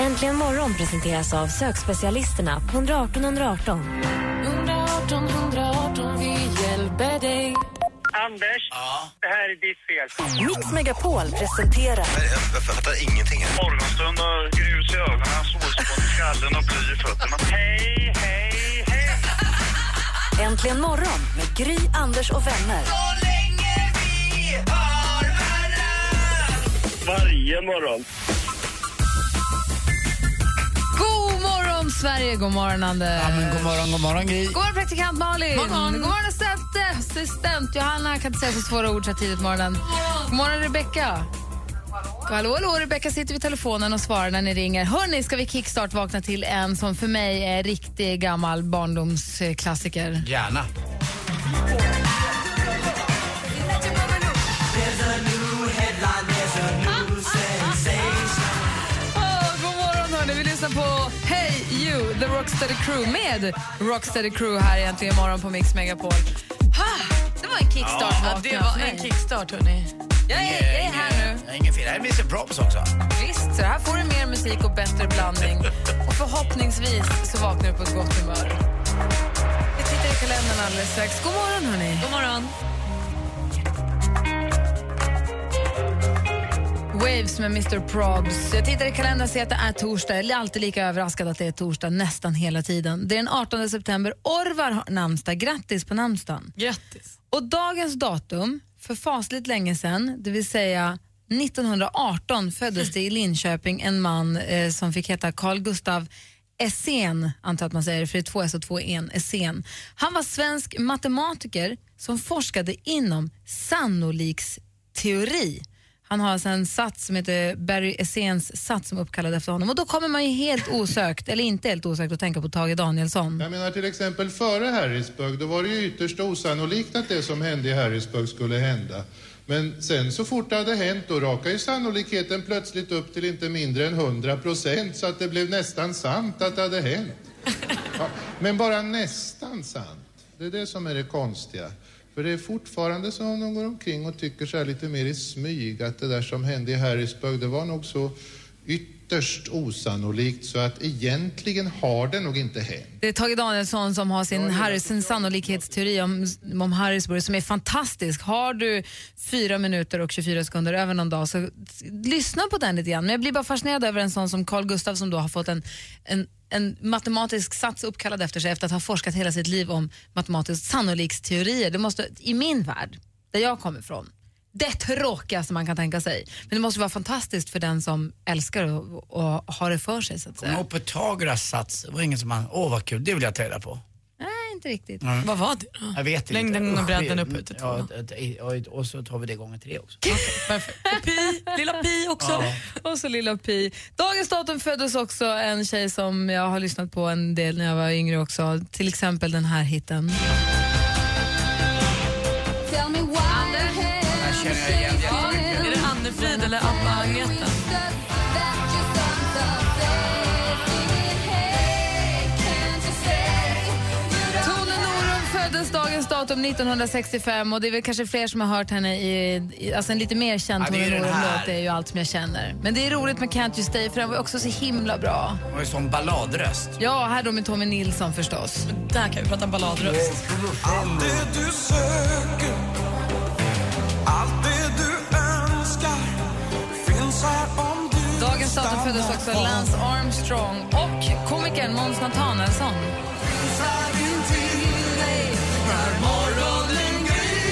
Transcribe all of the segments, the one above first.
Äntligen morgon presenteras av sökspecialisterna på 118 118. 118 118, vi hjälper dig. Anders, det här är ditt fel. Mix Megapol presenterar Jag fattar ingenting. Morgonstund och grus i ögonen, solspån i skallen och bly i fötterna. Hej, hej, hej! Äntligen morgon med Gry, Anders och vänner. Varje morgon. Morgon, Sverige! God morgon, Anders. Ja, men god morgon, god morgon Gry. God morgon, praktikant Malin. God morgon, god morgon assistent, assistent Johanna. Jag kan inte säga så svåra ord så här tidigt på morgonen. God morgon, Rebecka. Hallå, hallå, Rebecka sitter vid telefonen och svarar när ni ringer. Hörni, ska vi kickstart vakna till en som för mig är riktig gammal barndomsklassiker. Gärna. Rocksteady Crew med Rocksteady Crew här egentligen imorgon på Mix Megapol. Ah, det var en kickstart. Ja, det var en kickstart, hörni. Jag är, jag är här nu. Det Ingen fel. Här är Mr Props också. Visst, så här får du mer musik och bättre blandning. Och förhoppningsvis så vaknar du på ett gott humör. Vi tittar i kalendern alldeles strax. God morgon, hörni. God morgon. Waves med Mr Probs. Jag tittar i kalendern och ser att det är torsdag. Jag är alltid lika överraskad att det är torsdag nästan hela tiden. Det är den 18 september. Orvar har namnsdag. Grattis på namnsdagen. Grattis. Och dagens datum, för fasligt länge sedan, det vill säga 1918 föddes det i Linköping en man eh, som fick heta Carl Gustav Essén, antar att man säger, för det är två S och två en, Essén. Han var svensk matematiker som forskade inom sannoliksteori. Han har alltså en sats som heter Barry Essens sats som är uppkallad efter honom. Och då kommer man ju helt osökt, eller inte helt osökt, att tänka på Tage Danielsson. Jag menar till exempel före Harrisburg, då var det ju ytterst osannolikt att det som hände i Harrisburg skulle hända. Men sen så fort det hade hänt, då rakade ju sannolikheten plötsligt upp till inte mindre än 100 procent så att det blev nästan sant att det hade hänt. Ja, men bara nästan sant. Det är det som är det konstiga. För det är fortfarande så de går omkring och tycker så här lite mer i smyg att det där som hände i Harrisburg, det var nog så ytterst osannolikt så att egentligen har det nog inte hänt. Det är Tage Danielsson som har sin, Harris, sin sannolikhetsteori om, om Harrisburg som är fantastisk. Har du fyra minuter och 24 sekunder över någon dag så lyssna på den lite grann. Men jag blir bara fascinerad över en sån som Carl Gustav som då har fått en, en, en matematisk sats uppkallad efter sig efter att ha forskat hela sitt liv om matematisk sannolikhetsteorier. Det måste, I min värld, där jag kommer ifrån, det tråkigaste man kan tänka sig. Men det måste vara fantastiskt för den som älskar och, och har det för sig så att Kommer säga. ihåg Pythagoras sats. Det var ingen som man, åh vad kul, det vill jag ta reda på. Nej, inte riktigt. Vad var det då? Jag vet inte. Längden och bredden upp ut till ja, och, så tar vi det gånger tre också. Perfekt. Och Pi, lilla Pi också. Ja. Och så lilla Pi. Dagens datum föddes också en tjej som jag har lyssnat på en del när jag var yngre också. Till exempel den här hitten. Känner jag igen jättemycket. Är det Anne-Frid eller Abba-Agneta? Tone Norum föddes dagens datum 1965 och det är väl kanske fler som har hört henne i, i alltså en lite mer känd Ja, den Norum-låt. är ju allt som jag känner. Men det är roligt med Can't You Stay för den var också så himla bra. Det var ju sån balladröst. Ja, här då med Tommy Nilsson förstås. Där kan vi prata balladröst. Allt det du söker, Dagens datum föddes också Lance Armstrong och komikern Måns Nathanaelsson.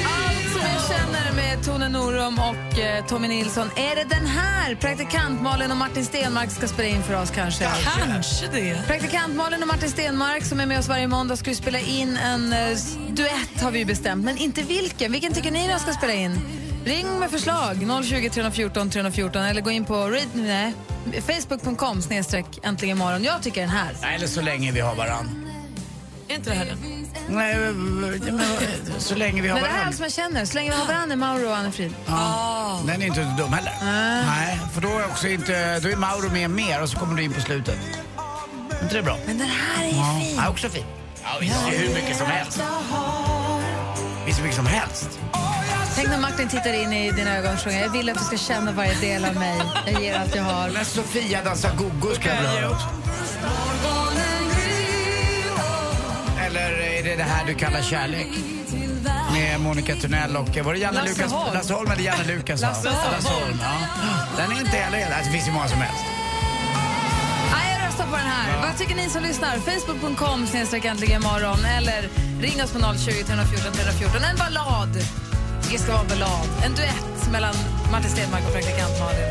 Allt som jag känner med Tone Norum och eh, Tommy Nilsson. Är det den här praktikant Malin och Martin Stenmark ska spela in för oss kanske? Kanske det. Praktikant Malin och Martin Stenmark som är med oss varje måndag ska ju spela in en eh, duett har vi ju bestämt, men inte vilken. Vilken tycker ni jag ska spela in? Ring med förslag, 020 314 314 eller gå in på facebook.com snedstreck äntligen imorgon. Jag tycker den här. Nej, eller så länge vi har varann. inte det här den? Nej, men, så länge vi har Men det här är varandra. allt som jag känner. Så länge vi har varandra, Mauro och Anne-Frid. Ja, den är inte dum heller. Nej, för då är, också inte, då är Mauro med mer och så kommer du in på slutet. Är inte det bra? Men den här är Ja, fin. ja också fin. Ja, visst, det är hur mycket som helst. Visst, hur mycket som helst. Tänk när Martin tittar in i dina ögon och sjunger Jag vill att du ska känna varje del av mig. Jag ger allt jag har. När Sofia dansar gogo ska jag vilja höra också. Eller är det det här du kallar kärlek? Med Monica Tunnell och, var det Janne Lasse Lukas? Holm. Lasse Holm eller Janne Lukas? Lasse Holm. Lasse Holm, ja. Den är inte heller, alltså, det finns ju många som helst. Här. Vad tycker ni som lyssnar? Facebook.com snedstreck äntligen imorgon eller ring oss på 020 314 314. En ballad. Det ska vara en ballad. En duett mellan Martin Stenmarck och praktikant Malin.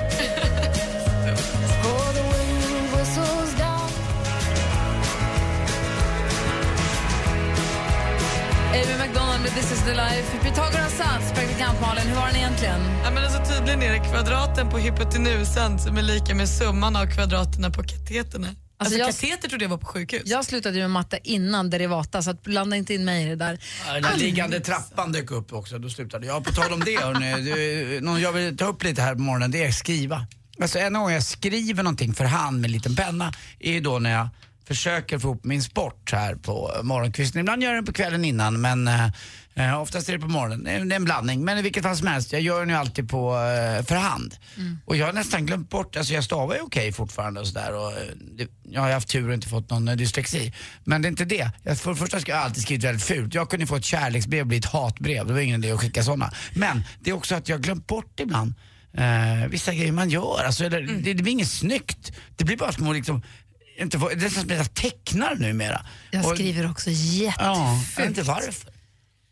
Amy McDonald med This is the life. Pythagoras sats, praktikant Malin, hur var den egentligen? Ja, men alltså, tydligen är det kvadraten på hypotenusan som är lika med summan av kvadraterna på kateterna. Alltså, jag- kateter trodde jag var på sjukhus. Jag slutade ju med matte innan derivata, så att blanda inte in mig i det där. Ja, Den där liggande trappan dök upp också, då slutade jag. På tal om det, hörni, det, någon jag vill ta upp lite här på morgonen, det är skriva. Alltså en gång jag skriver någonting för hand med en liten penna är ju då när jag försöker få ihop min sport här på morgonkvisten. Ibland gör jag den på kvällen innan men eh, oftast är det på morgonen. Det är en blandning. Men i vilket fall som helst, jag gör den ju alltid på, eh, för hand. Och jag har nästan glömt bort, alltså jag stavar ju okej fortfarande och sådär. Och, eh, det- Jag har haft tur och inte fått någon eh, dyslexi. Men det är inte det. Jag, för det första ska jag alltid skrivit väldigt fult. Jag kunde få ett kärleksbrev bli ett hatbrev. Det var ingen idé att skicka sådana. Men det är också att jag har glömt bort ibland eh, vissa grejer man gör. Alltså, eller, det, det blir inget snyggt. Det blir bara små liksom, inte, det är som att jag tecknar numera. Jag Och- skriver också Ja, jättefult. jag vet inte varför.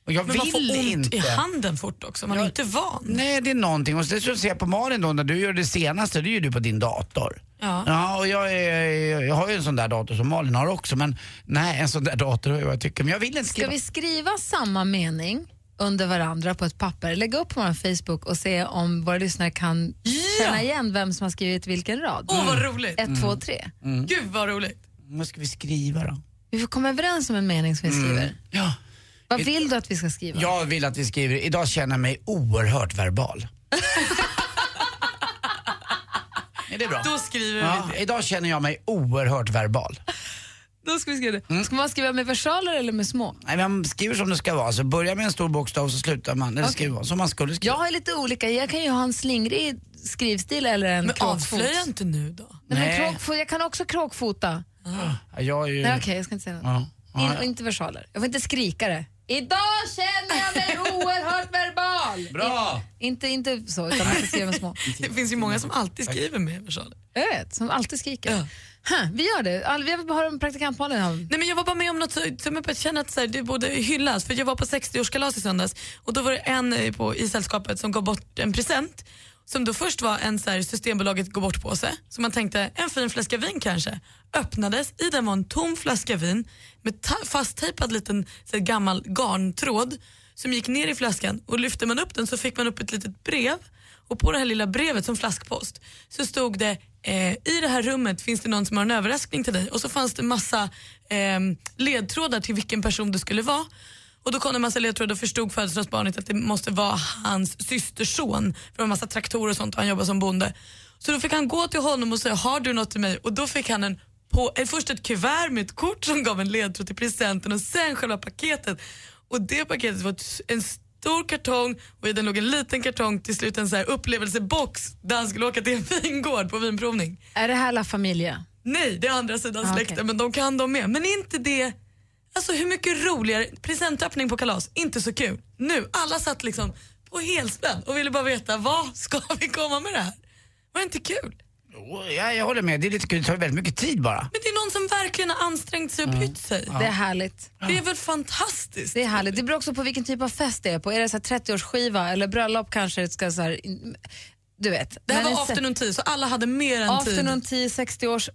Och jag Men man får vill ont inte. i handen fort också, man är Ja. inte van. Nej, det är någonting. Och så ser jag på Malin då, när du gör det senaste, det gör du på din dator. Ja. Ja, och jag, är, jag har ju en sån där dator som Malin har också, men nej, en sån där dator har jag vad jag tycker. Men jag vill inte Ska skriva. vi skriva samma mening under varandra på ett papper, lägga upp på vår Facebook och se om våra lyssnare kan känna igen vem som har skrivit vilken rad? Åh, vad roligt. Ett, två, tre. Gud vad roligt. Vad ska vi skriva då? Vi får komma överens om en mening som vi skriver. Ja, Vad vill du att vi ska skriva? jag vill att vi skriver, idag känner jag mig oerhört verbal. är det bra? Då skriver Ja, vi det. idag känner jag mig oerhört verbal. Då ska vi skriva det. Mm. Ska man skriva med versaler eller med små? Nej, man skriver som det ska vara. Så börja med en stor bokstav så slutar man, eller skriver man som man skulle skriva. Jag har lite olika. Jag kan ju ha en slingrig skrivstil eller en Men kråkfot. avslöja inte nu då. Nej, men kråkfot. Jag kan också kråkfota. Ja, jag är ju... Nej, okej, jag ska inte säga något. Ja. In, Ja, och inte versaler. Jag får inte skrika det. Idag känner jag mig oerhört verbal. Bra! In, inte, inte så, utan man ska med små. Det finns ju många som alltid skriver med versaler. Jag vet, som alltid skriker. Ja. Huh, vi gör det. All, vi har en praktikant Malin här. Nej, men jag var bara med om något som jag känner att så här, det borde hyllas. För jag var på 60-årskalas i söndags och då var det en eh, på, i sällskapet som gav bort en present som då först var en så här, Systembolaget gå bort-påse. Så man tänkte en fin flaska vin kanske. Öppnades, i den var en tom flaska vin med fasttejpad liten så här, gammal garntråd som gick ner i flaskan och lyfte man upp den så fick man upp ett litet brev och på det här lilla brevet som flaskpost så stod det eh, i det här rummet finns det någon som har en överraskning till dig och så fanns det massa eh, ledtrådar till vilken person det skulle vara. Och då kom det en massa ledtrådar och förstod födelsedagsbarnet att det måste vara hans systerson. För det var en massa traktorer och sånt och han jobbar som bonde. Så då fick han gå till honom och säga har du något till mig? Och då fick han en på, eh, först ett kuvert med ett kort som gav en ledtråd till presenten och sen själva paketet. Och det paketet var en stor kartong och i den låg en liten kartong till slut en så här upplevelsebox där han skulle åka till en vingård på vinprovning. Är det här La Familia? Nej, det är andra sidan Ah, släkten okej. men de kan de med. Men är inte det, alltså hur mycket roligare, presentöppning på kalas, inte så kul. Nu, alla satt liksom på helspänn och ville bara veta vad ska vi komma med det här? Var det inte kul? Ja, jag håller med, det är lite kul, det tar väldigt mycket tid bara. Men det är någon som verkligen har ansträngt sig och brytt sig. Det är härligt. Det är väl fantastiskt? Det är härligt. Det beror också på vilken typ av fest det är på. Är det så här 30-årsskiva eller bröllop kanske det ska så här, du vet. Det här Men var afternoon tea så alla hade mer än Afternoon tid. 10, 60 års,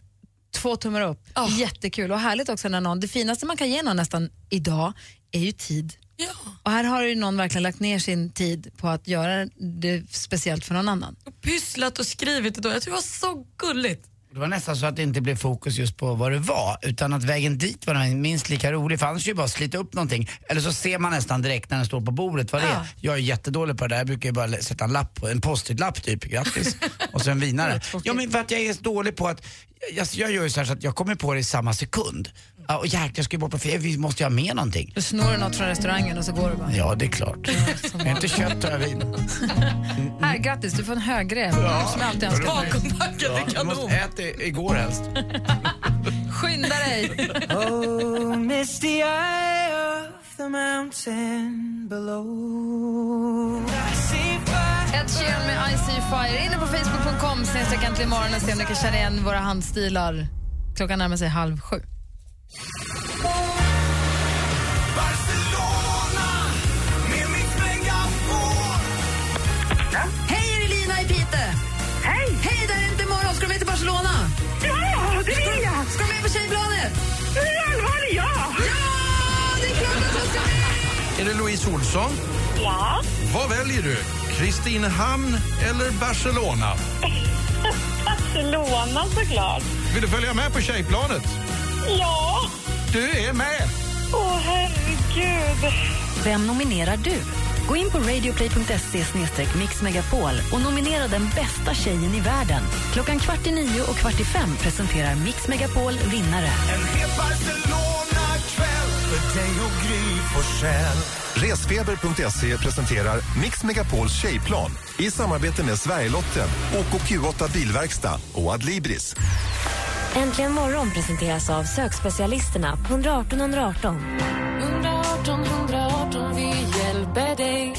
två tummar upp. Ja. Jättekul och härligt också när någon, det finaste man kan ge någon nästan idag är ju tid. Ja. Och här har ju någon verkligen lagt ner sin tid på att göra det speciellt för någon annan. Och pysslat och skrivit idag. Jag tycker det var så gulligt. Det var nästan så att det inte blev fokus just på vad det var utan att vägen dit var minst lika rolig för annars är ju bara att slita upp någonting. Eller så ser man nästan direkt när den står på bordet vad det är. Jag är jättedålig på det där, jag brukar ju bara sätta en lapp en post-it-lapp typ, grattis. och så en vinare. Ja men för att jag är så dålig på att, jag, jag gör ju så så att jag kommer på det i samma sekund. Ja, och jäklar jag ska ju bort på fel, vi måste ju ha med någonting. Du snor något från restaurangen och så går du bara. Ja det är klart. Jag är inte kött och jag vin. Här, grattis, du får en högräv som jag alltid önskat mig. Bakombackade Du måste äta igår helst. Skynda dig! Oh, misty eye of the mountain below. Ed Sheeran med I See Fire. Inne på facebook.com snedstreck äntligen morgon och se om ni kan känna igen våra handstilar. Klockan närmar sig halv sju. Barcelona med mitt megafon. Hej, är det Lina i Pite? Hej! Hej, där är inte imorgon. Ska du med till Barcelona? Ja, det vill jag! Ska du med på Tjejbladet? Ja! Ja, det är klart att du ska med! Är det Louise Olsson? Ja. Vad väljer du? Kristinehamn eller Barcelona? Barcelona såklart. Vill du följa med på Tjejplanet? Ja! Du är med! Åh, herregud. Vem nominerar du? Gå in på radioplay.se mixmegapol och nominera den bästa tjejen i världen. Klockan kvart i nio och kvart i fem presenterar Mix Megapol vinnare. En het Barcelona-kväll för dig och Gry Forssell. Resfeber.se presenterar Mix Megapols tjejplan i samarbete med Sverigelotten, OKQ8 Bilverkstad och Adlibris. Äntligen morgon presenteras av sökspecialisterna på 118 118. 118 118, vi hjälper dig.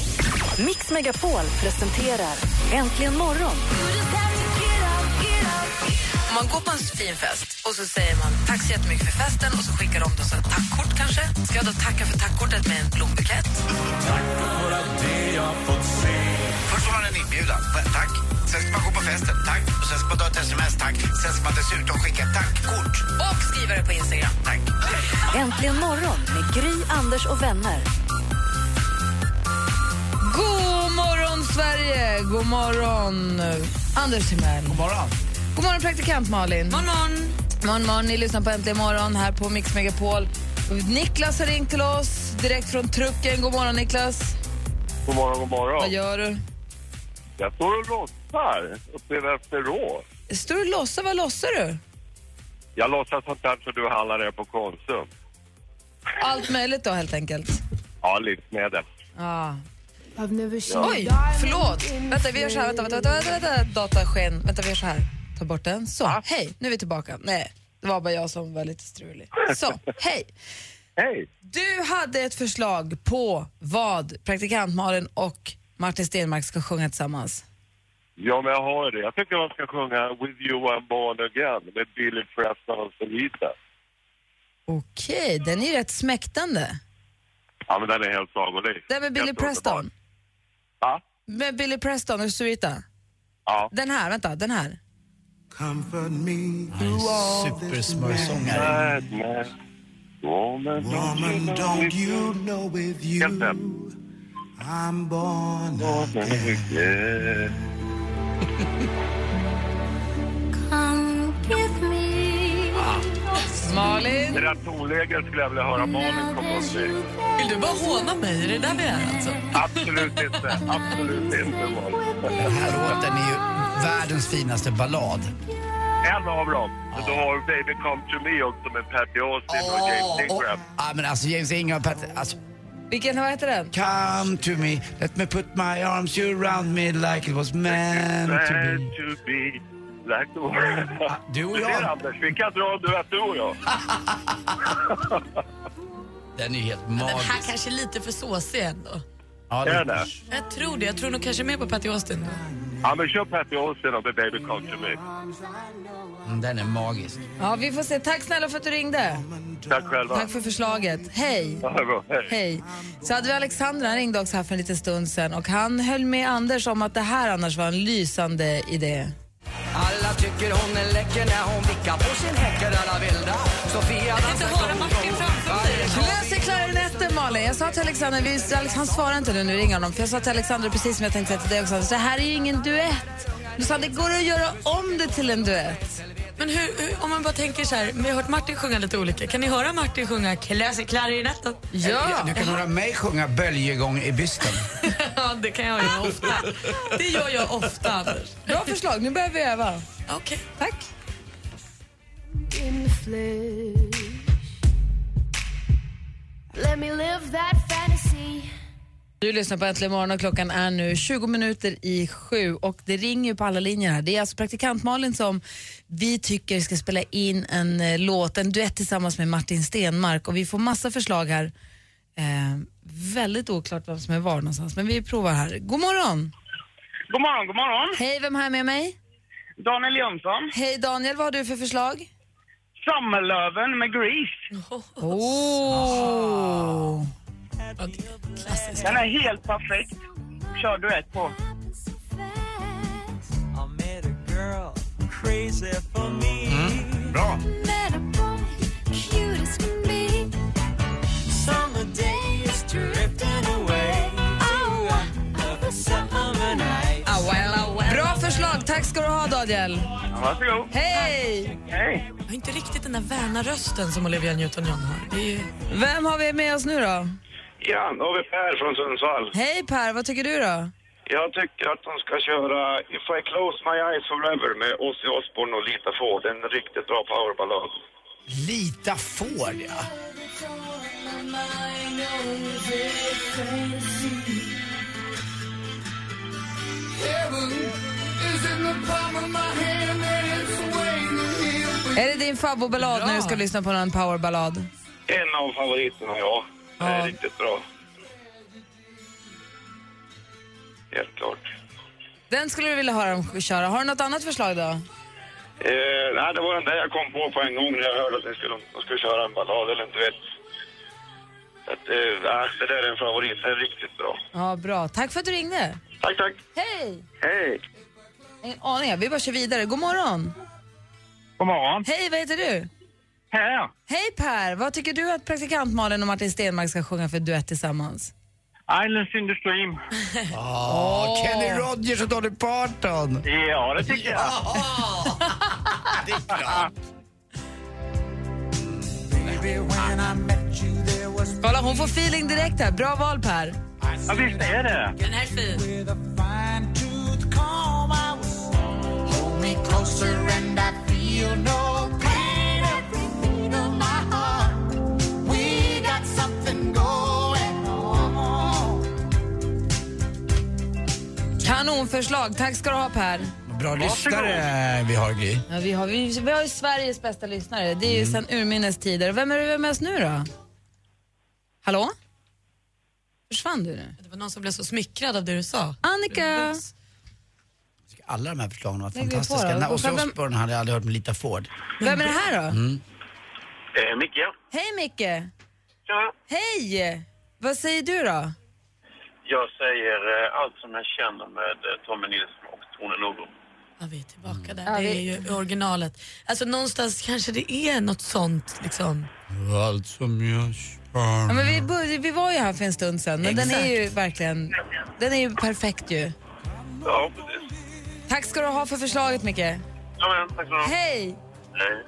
Mix Megapol presenterar Äntligen morgon. Om man går på en fin fest och så säger man tack så jättemycket för festen och så skickar de då så ett tackkort kanske. Ska jag då tacka för tackkortet med en blombukett? Tack för allt det jag fått se. Först får man en inbjudan, tack. Sen ska man gå på festen, tack. Och sen ska man ta ett sms, tack. Sen ska man dessutom skicka ett tackkort. Och skriva det på Instagram. Tack. Äntligen morgon med Gry, Anders och vänner. God morgon, Sverige! God morgon, Anders Timell. God morgon. God morgon, praktikant Malin. Morgon, morgon. morgon, morgon. Ni lyssnar på Äntligen morgon här på Mix Megapol. Niklas har ringt till oss direkt från trucken. God morgon, Niklas. God morgon, god morgon. Vad gör du? Jag står och lossar uppe i Västerås. Står du och lossar? Vad lossar du? Jag låtsas sånt där så du handlar det på Konsum. Allt möjligt då, helt enkelt. Ja, livsmedel. Ah. Oj, förlåt. Vänta, vi gör så här. Vänta, vänta, vänta, vänta, vänta. datasken. Vänta, vi gör så här. Ta bort den. Så, hej, nu är vi tillbaka. Nej, det var bara jag som var lite strulig. Så, hej. Hej. Du hade ett förslag på vad praktikant Malin och Martin Stenmark ska sjunga tillsammans. Ja, men jag har det. Jag tycker man ska sjunga With You I'm Born Again med Billy Preston och Solita. Okej, den är ju rätt smäktande. Ja, men den är helt sagolik. Den med Billy Helt underbar. Preston. Va? Med Billy Preston och Sarita. Ja. Den här, vänta, den här. Comfort me through all this Supersmörsångare. Madness. Woman, Woman, don't you know with you Helt rätt. I'm born Born again. Malin? Tonläget skulle jag vilja höra Malin komma upp i. Vill du bara håna mig? Är det där vi är alltså? Absolut inte. Absolut inte, Malin. Den här låten är ju världens finaste ballad. En av dem. Har du Baby Come To Me också med Patty Austin och James Ingram. Ja, men alltså James Ingram och Pat... Alltså, Vilken, vad heter den? Come to me, let me put my arms around me like it was meant to be. To be like. Du och Du ser jag, Anders, vi kan dra en duett du och jag. den är helt Den här magisk. kanske är lite för såsig ändå. Ja, Är det? Jag tror det. Jag tror nog kanske mer på Patty Austin. Ja, men kör Patty Austin och med Baby Come To Me. Mm, Den är magisk. Ja, vi får se. Tack snälla för att du ringde. Tack själva. Tack för förslaget. Hej. Ja, bra. Hej. Hej. Så hade vi Alexandra, han ringde också här för en liten stund sedan och han höll med Anders om att det här annars var en lysande idé. Alla tycker hon är läcker när hon vickar på sin häcker alla vilda Sofia kan inte höra Martin Malin. Jag sa till Alexander, vi, han svarar inte nu när vi ringer honom, för jag sa till Alexander precis som jag tänkte säga till dig också, så det här är ju ingen duett. Du sa det går att göra om det till en duett. Men hur, hur, om man bara tänker så här, vi har hört Martin sjunga lite olika. Kan ni höra Martin sjunga Klasse klarinetten? Eller, Du kan höra mig sjunga böljegång i bysten. ja, det kan jag göra ofta. Det gör jag ofta, Anders. Bra förslag, nu börjar vi öva. Okej. Tack. Du lyssnar på Äntligen morgon och klockan är nu 20 minuter i sju och det ringer på alla linjer här. Det är alltså praktikant Malin som vi tycker ska spela in en eh, låt, en duett tillsammans med Martin Stenmark och vi får massa förslag här. Eh, väldigt oklart vem som är var någonstans, men vi provar här. God morgon! God morgon, god morgon. Hej, vem har jag med mig? Daniel Jönsson. Hej Daniel, vad har du för förslag? Sommarlöven med Grease. Oh. Den är helt perfekt. Kör duett på. Mm. Bra ska du ha Daniel. Varsågod. Hej! Hej. Jag har inte riktigt den där väna rösten som Olivia Newton-John har. Det är. Vem har vi med oss nu då? Ja, då har vi Per från Sundsvall. Hej Per, vad tycker du då? Jag tycker att de ska köra If I close my eyes forever med Ozzy Osbourne och Lita Ford. En riktigt bra powerballad. Lita Ford, ja. Är det din favoritballad när du ska lyssna på en powerballad? En av favoriterna, ja. Det är Ja. riktigt bra. Helt klart. Den skulle du vilja höra dem köra. Har du något annat förslag då? Eh, nej, det var den där jag kom på på en gång när jag hörde att de skulle, de skulle köra en ballad eller en duett. Att, eh, det där är en favorit. Den är riktigt bra. Ja, bra. Tack för att du ringde. Tack, tack. Hej! Hej! Ingen aning, vi bara kör vidare. God morgon. God morgon. Hej, vad heter du? Per. Hej Per, vad tycker du att praktikant Malin och Martin Stenmark ska sjunga för duett tillsammans? Islands in the stream. Åh, Kenny Rogers och Dolly Parton. Ja, det tycker jag. det är klart. Kolla, hon får feeling direkt här. Bra val Per. Ja, visst är det. Den här är fin. Kanonförslag. Tack ska du ha Per. Bra lyssnare vi har, Gry. Ja, vi, har, vi, vi har ju Sveriges bästa lyssnare. Det är ju sedan urminnes tider. Vem är du med oss nu då? Hallå? Försvann du nu? Det var någon som blev så smickrad av det du sa. Annika! Alla de här förslagen var på fantastiska. Den Ozzy Och vem- Osbourne hade jag aldrig hört med Lita Ford. Vem är det här då? Mm. Eh, Micke. Hej Micke! Ja. Hej! Vad säger du då? Jag säger eh, allt som jag känner med eh, Tommy Nilsson och Tone Nordblom. Ja, vi är tillbaka där. Det är ju originalet. Alltså någonstans kanske det är något sånt liksom. Allt som jag Ja, men vi, började, vi var ju här för en stund sedan, men den är ju verkligen den är ju perfekt ju. Ja, precis. Tack ska du ha för förslaget Micke. Ja, men, tack så mycket. Hej! Hej.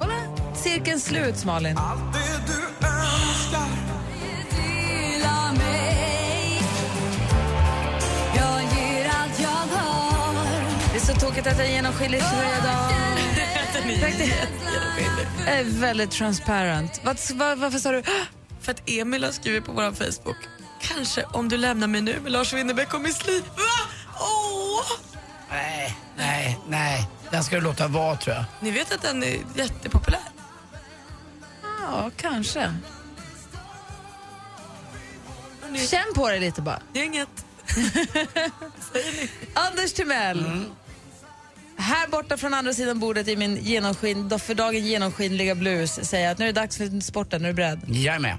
Kolla, cirkeln slut Malin. Det är så tråkigt att jag är genomskinlig tröja idag. Jag är väldigt transparent. Vad, vad, varför sa du? För att Emil har skrivit på vår Facebook. Kanske om du lämnar mig nu med Lars Winnerbäck och Miss Li. Nej, nej, nej. Den ska du låta vara tror jag. Ni vet att den är jättepopulär. Ja, kanske. Känn på det lite bara. Inget. Anders Timell. Här borta från andra sidan bordet i min genomskin, för dagen genomskinliga blus säger jag att nu är det dags för sporten. Är du beredd? Jag är med.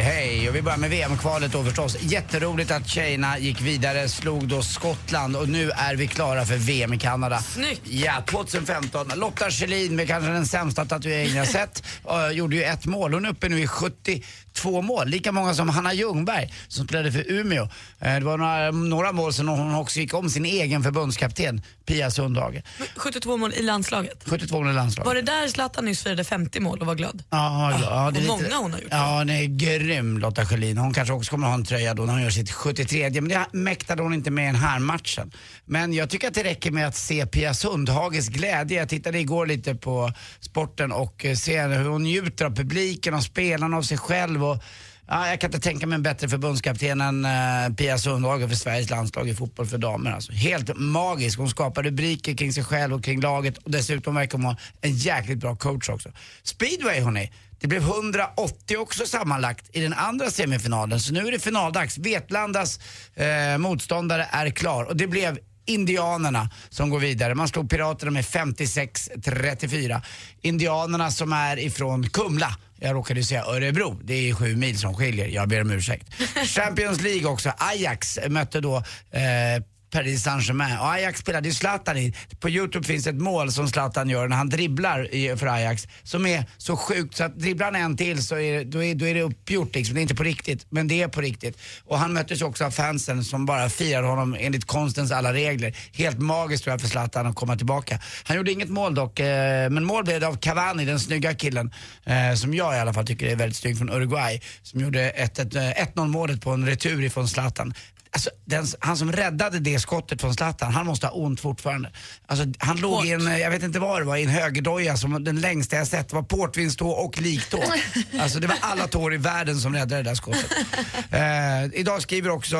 hej. Och vi börjar med VM-kvalet då förstås. Jätteroligt att tjejerna gick vidare, slog då Skottland och nu är vi klara för VM i Kanada. Snyggt! Ja, 2015. Lotta Schelin med kanske den sämsta tatueringen jag sett, uh, gjorde ju ett mål. Hon är uppe nu i 72 mål, lika många som Hanna Ljungberg som spelade för Umeå. Uh, det var några, några mål som hon också gick om sin egen förbundskapten, Pia Sundhage. 72 mål i landslaget. 72 mål i landslaget. Var det där Zlatan nyss firade 50 mål och var glad? Ja, ja, det är lite- många hon har gjort. Ja, hon är grym Lotta Schelin. Hon kanske också kommer att ha en tröja då när hon gör sitt 73 men det mäktade hon inte med i den här matchen. Men jag tycker att det räcker med att se Pia Sundhages glädje. Jag tittade igår lite på sporten och eh, ser hur hon njuter av publiken, och spelarna, av sig själv. Och, ja, jag kan inte tänka mig en bättre förbundskapten än eh, Pia Sundhage för Sveriges landslag i fotboll för damer. Alltså. Helt magisk. Hon skapar rubriker kring sig själv och kring laget och dessutom verkar hon vara en jäkligt bra coach också. Speedway hörni. Det blev 180 också sammanlagt i den andra semifinalen så nu är det finaldags. Vetlandas eh, motståndare är klar och det blev Indianerna som går vidare. Man slog Piraterna med 56-34. Indianerna som är ifrån Kumla. Jag råkade säga Örebro. Det är sju mil som skiljer. Jag ber om ursäkt. Champions League också. Ajax mötte då eh, Paris Saint-Germain. Och Ajax spelade ju Zlatan i. På Youtube finns ett mål som Zlatan gör när han dribblar i, för Ajax som är så sjukt så att dribblar han en till så är, det- då är, då är det uppgjort liksom. Det är inte på riktigt, men det är på riktigt. Och han möttes också av fansen som bara firar honom enligt konstens alla regler. Helt magiskt tror jag för Zlatan att komma tillbaka. Han gjorde inget mål dock, eh, men mål blev det av Cavani, den snygga killen, eh, som jag i alla fall tycker är väldigt snygg från Uruguay, som gjorde 1-0 eh, målet på en retur ifrån Zlatan. Alltså, den, han som räddade det skottet från Zlatan, han måste ha ont fortfarande. Alltså, han låg i en, eh, jag vet inte vad det var, i en högerdoja som den längsta jag sett. Det var portvinstå och liktå. Alltså det var alla tår i världen som räddade det där skottet. Eh, idag skriver också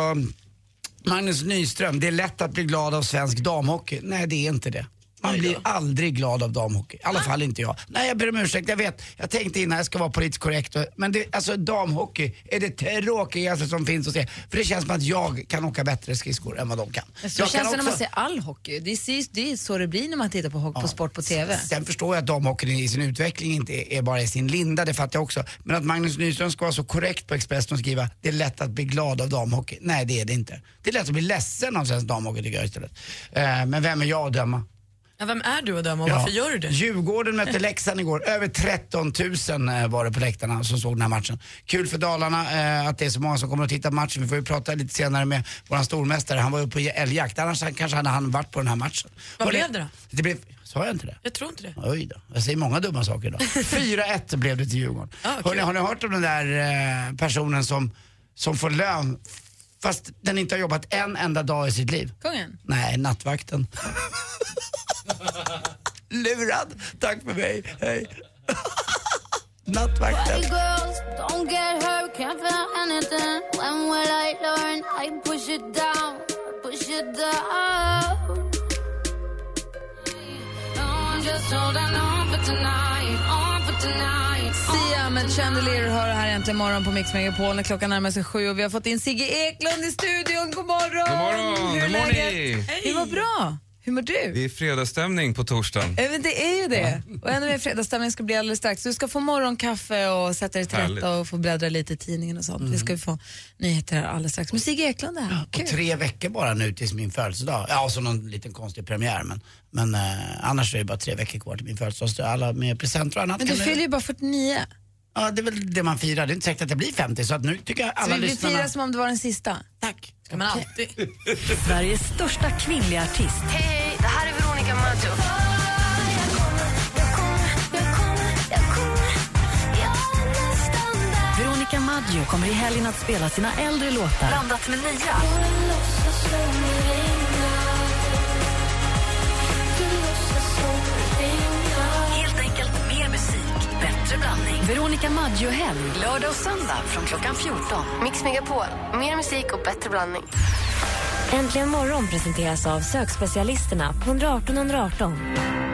Magnus Nyström, det är lätt att bli glad av svensk damhockey. Nej, det är inte det. Man blir aldrig glad av damhockey. I alla fall inte jag. Nej, jag ber om ursäkt. Jag vet, jag tänkte innan jag ska vara politiskt korrekt. Men det, alltså damhockey är det tråkigaste som finns att se. För det känns som att jag kan åka bättre skridskor än vad de kan. Så Jag känns kan det när man också- ser all hockey. Det är, det är så det blir när man tittar på, hockey, på sport på TV. Sen förstår jag att damhockeyn i sin utveckling inte är- är bara i sin linda, det fattar jag också. Men att Magnus Nyström ska vara så korrekt på Expressen och skriva det är lätt att bli glad av damhockey. Nej, det är det inte. Det är lätt att bli ledsen av svensk damhockey tycker jag istället. Eh, men vem är jag att döma? Ja, vem är du att döma och Ja. varför gör du det? Djurgården mötte Leksand igår. Över 13 000 eh, var det på läktarna som såg den här matchen. Kul för Dalarna eh, att det är så många som kommer att titta på matchen. Vi får ju prata lite senare med vår stormästare. Han var uppe på älgjakt. Annars kanske hade han varit på den här matchen. Vad Var blev det då? Det blev, sa jag inte det? Jag tror inte det. Oj då, jag säger många dumma saker idag. 4-1 blev det till Djurgården. Hörrni, har ni hört om den där eh, personen som, som får lön fast den inte har jobbat en enda dag i sitt liv? Kungen? Nej, nattvakten. Lurad. Tack för mig. Hej. Nattvakten. Party girls, don't get hurt, can't feel anything. When will I learn? I push it down, push it down. I'm just holding on for tonight, on for tonight. Sia med Chandelier hör här äntligen morgon på Mix Megapol när klockan närmar sig sju och vi har fått in Sigge Eklund i studion. God morgon! God morgon! Hur är läget? Det var bra. Hur mår du? Det är fredagsstämning på torsdagen. Ja, men det är ju det. Och ännu mer fredagsstämning ska bli alldeles strax. Du ska få morgonkaffe och sätta dig till rätta och få bläddra lite i tidningen och sånt. Vi ska ju få nyheter här alldeles strax. Men Sigge Eklund är här. Och tre veckor bara nu tills min födelsedag. Ja, så någon liten konstig premiär. Men, men eh, annars är det bara tre veckor kvar till min födelsedag. Så alla med presenter och annat. Men du fyller ju bara 49. Ja, det är väl det man firar. Det är inte säkert att jag blir 50 så att nu tycker jag Så alla vi vill lyssnarna... fira som om det var den sista. Tack. Ska man alltid. Sveriges största kvinnliga artist. Hej, hej, det här är Veronica Maggio. Veronica Maggio kommer i helgen att spela sina äldre låtar blandat med nya. Bättre blandning. Veronica Maggio-helg, lördag och söndag från klockan 14. Mix Megapol, mer musik och bättre blandning. Äntligen morgon presenteras av sökspecialisterna på 118 118.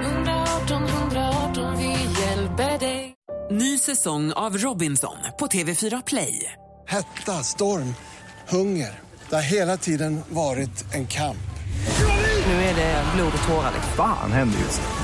118 118, vi hjälper dig. Ny säsong av Robinson på TV4 Play. Hetta, storm, hunger. Det har hela tiden varit en kamp. Nu är det blod och tårar. Fan händer just det.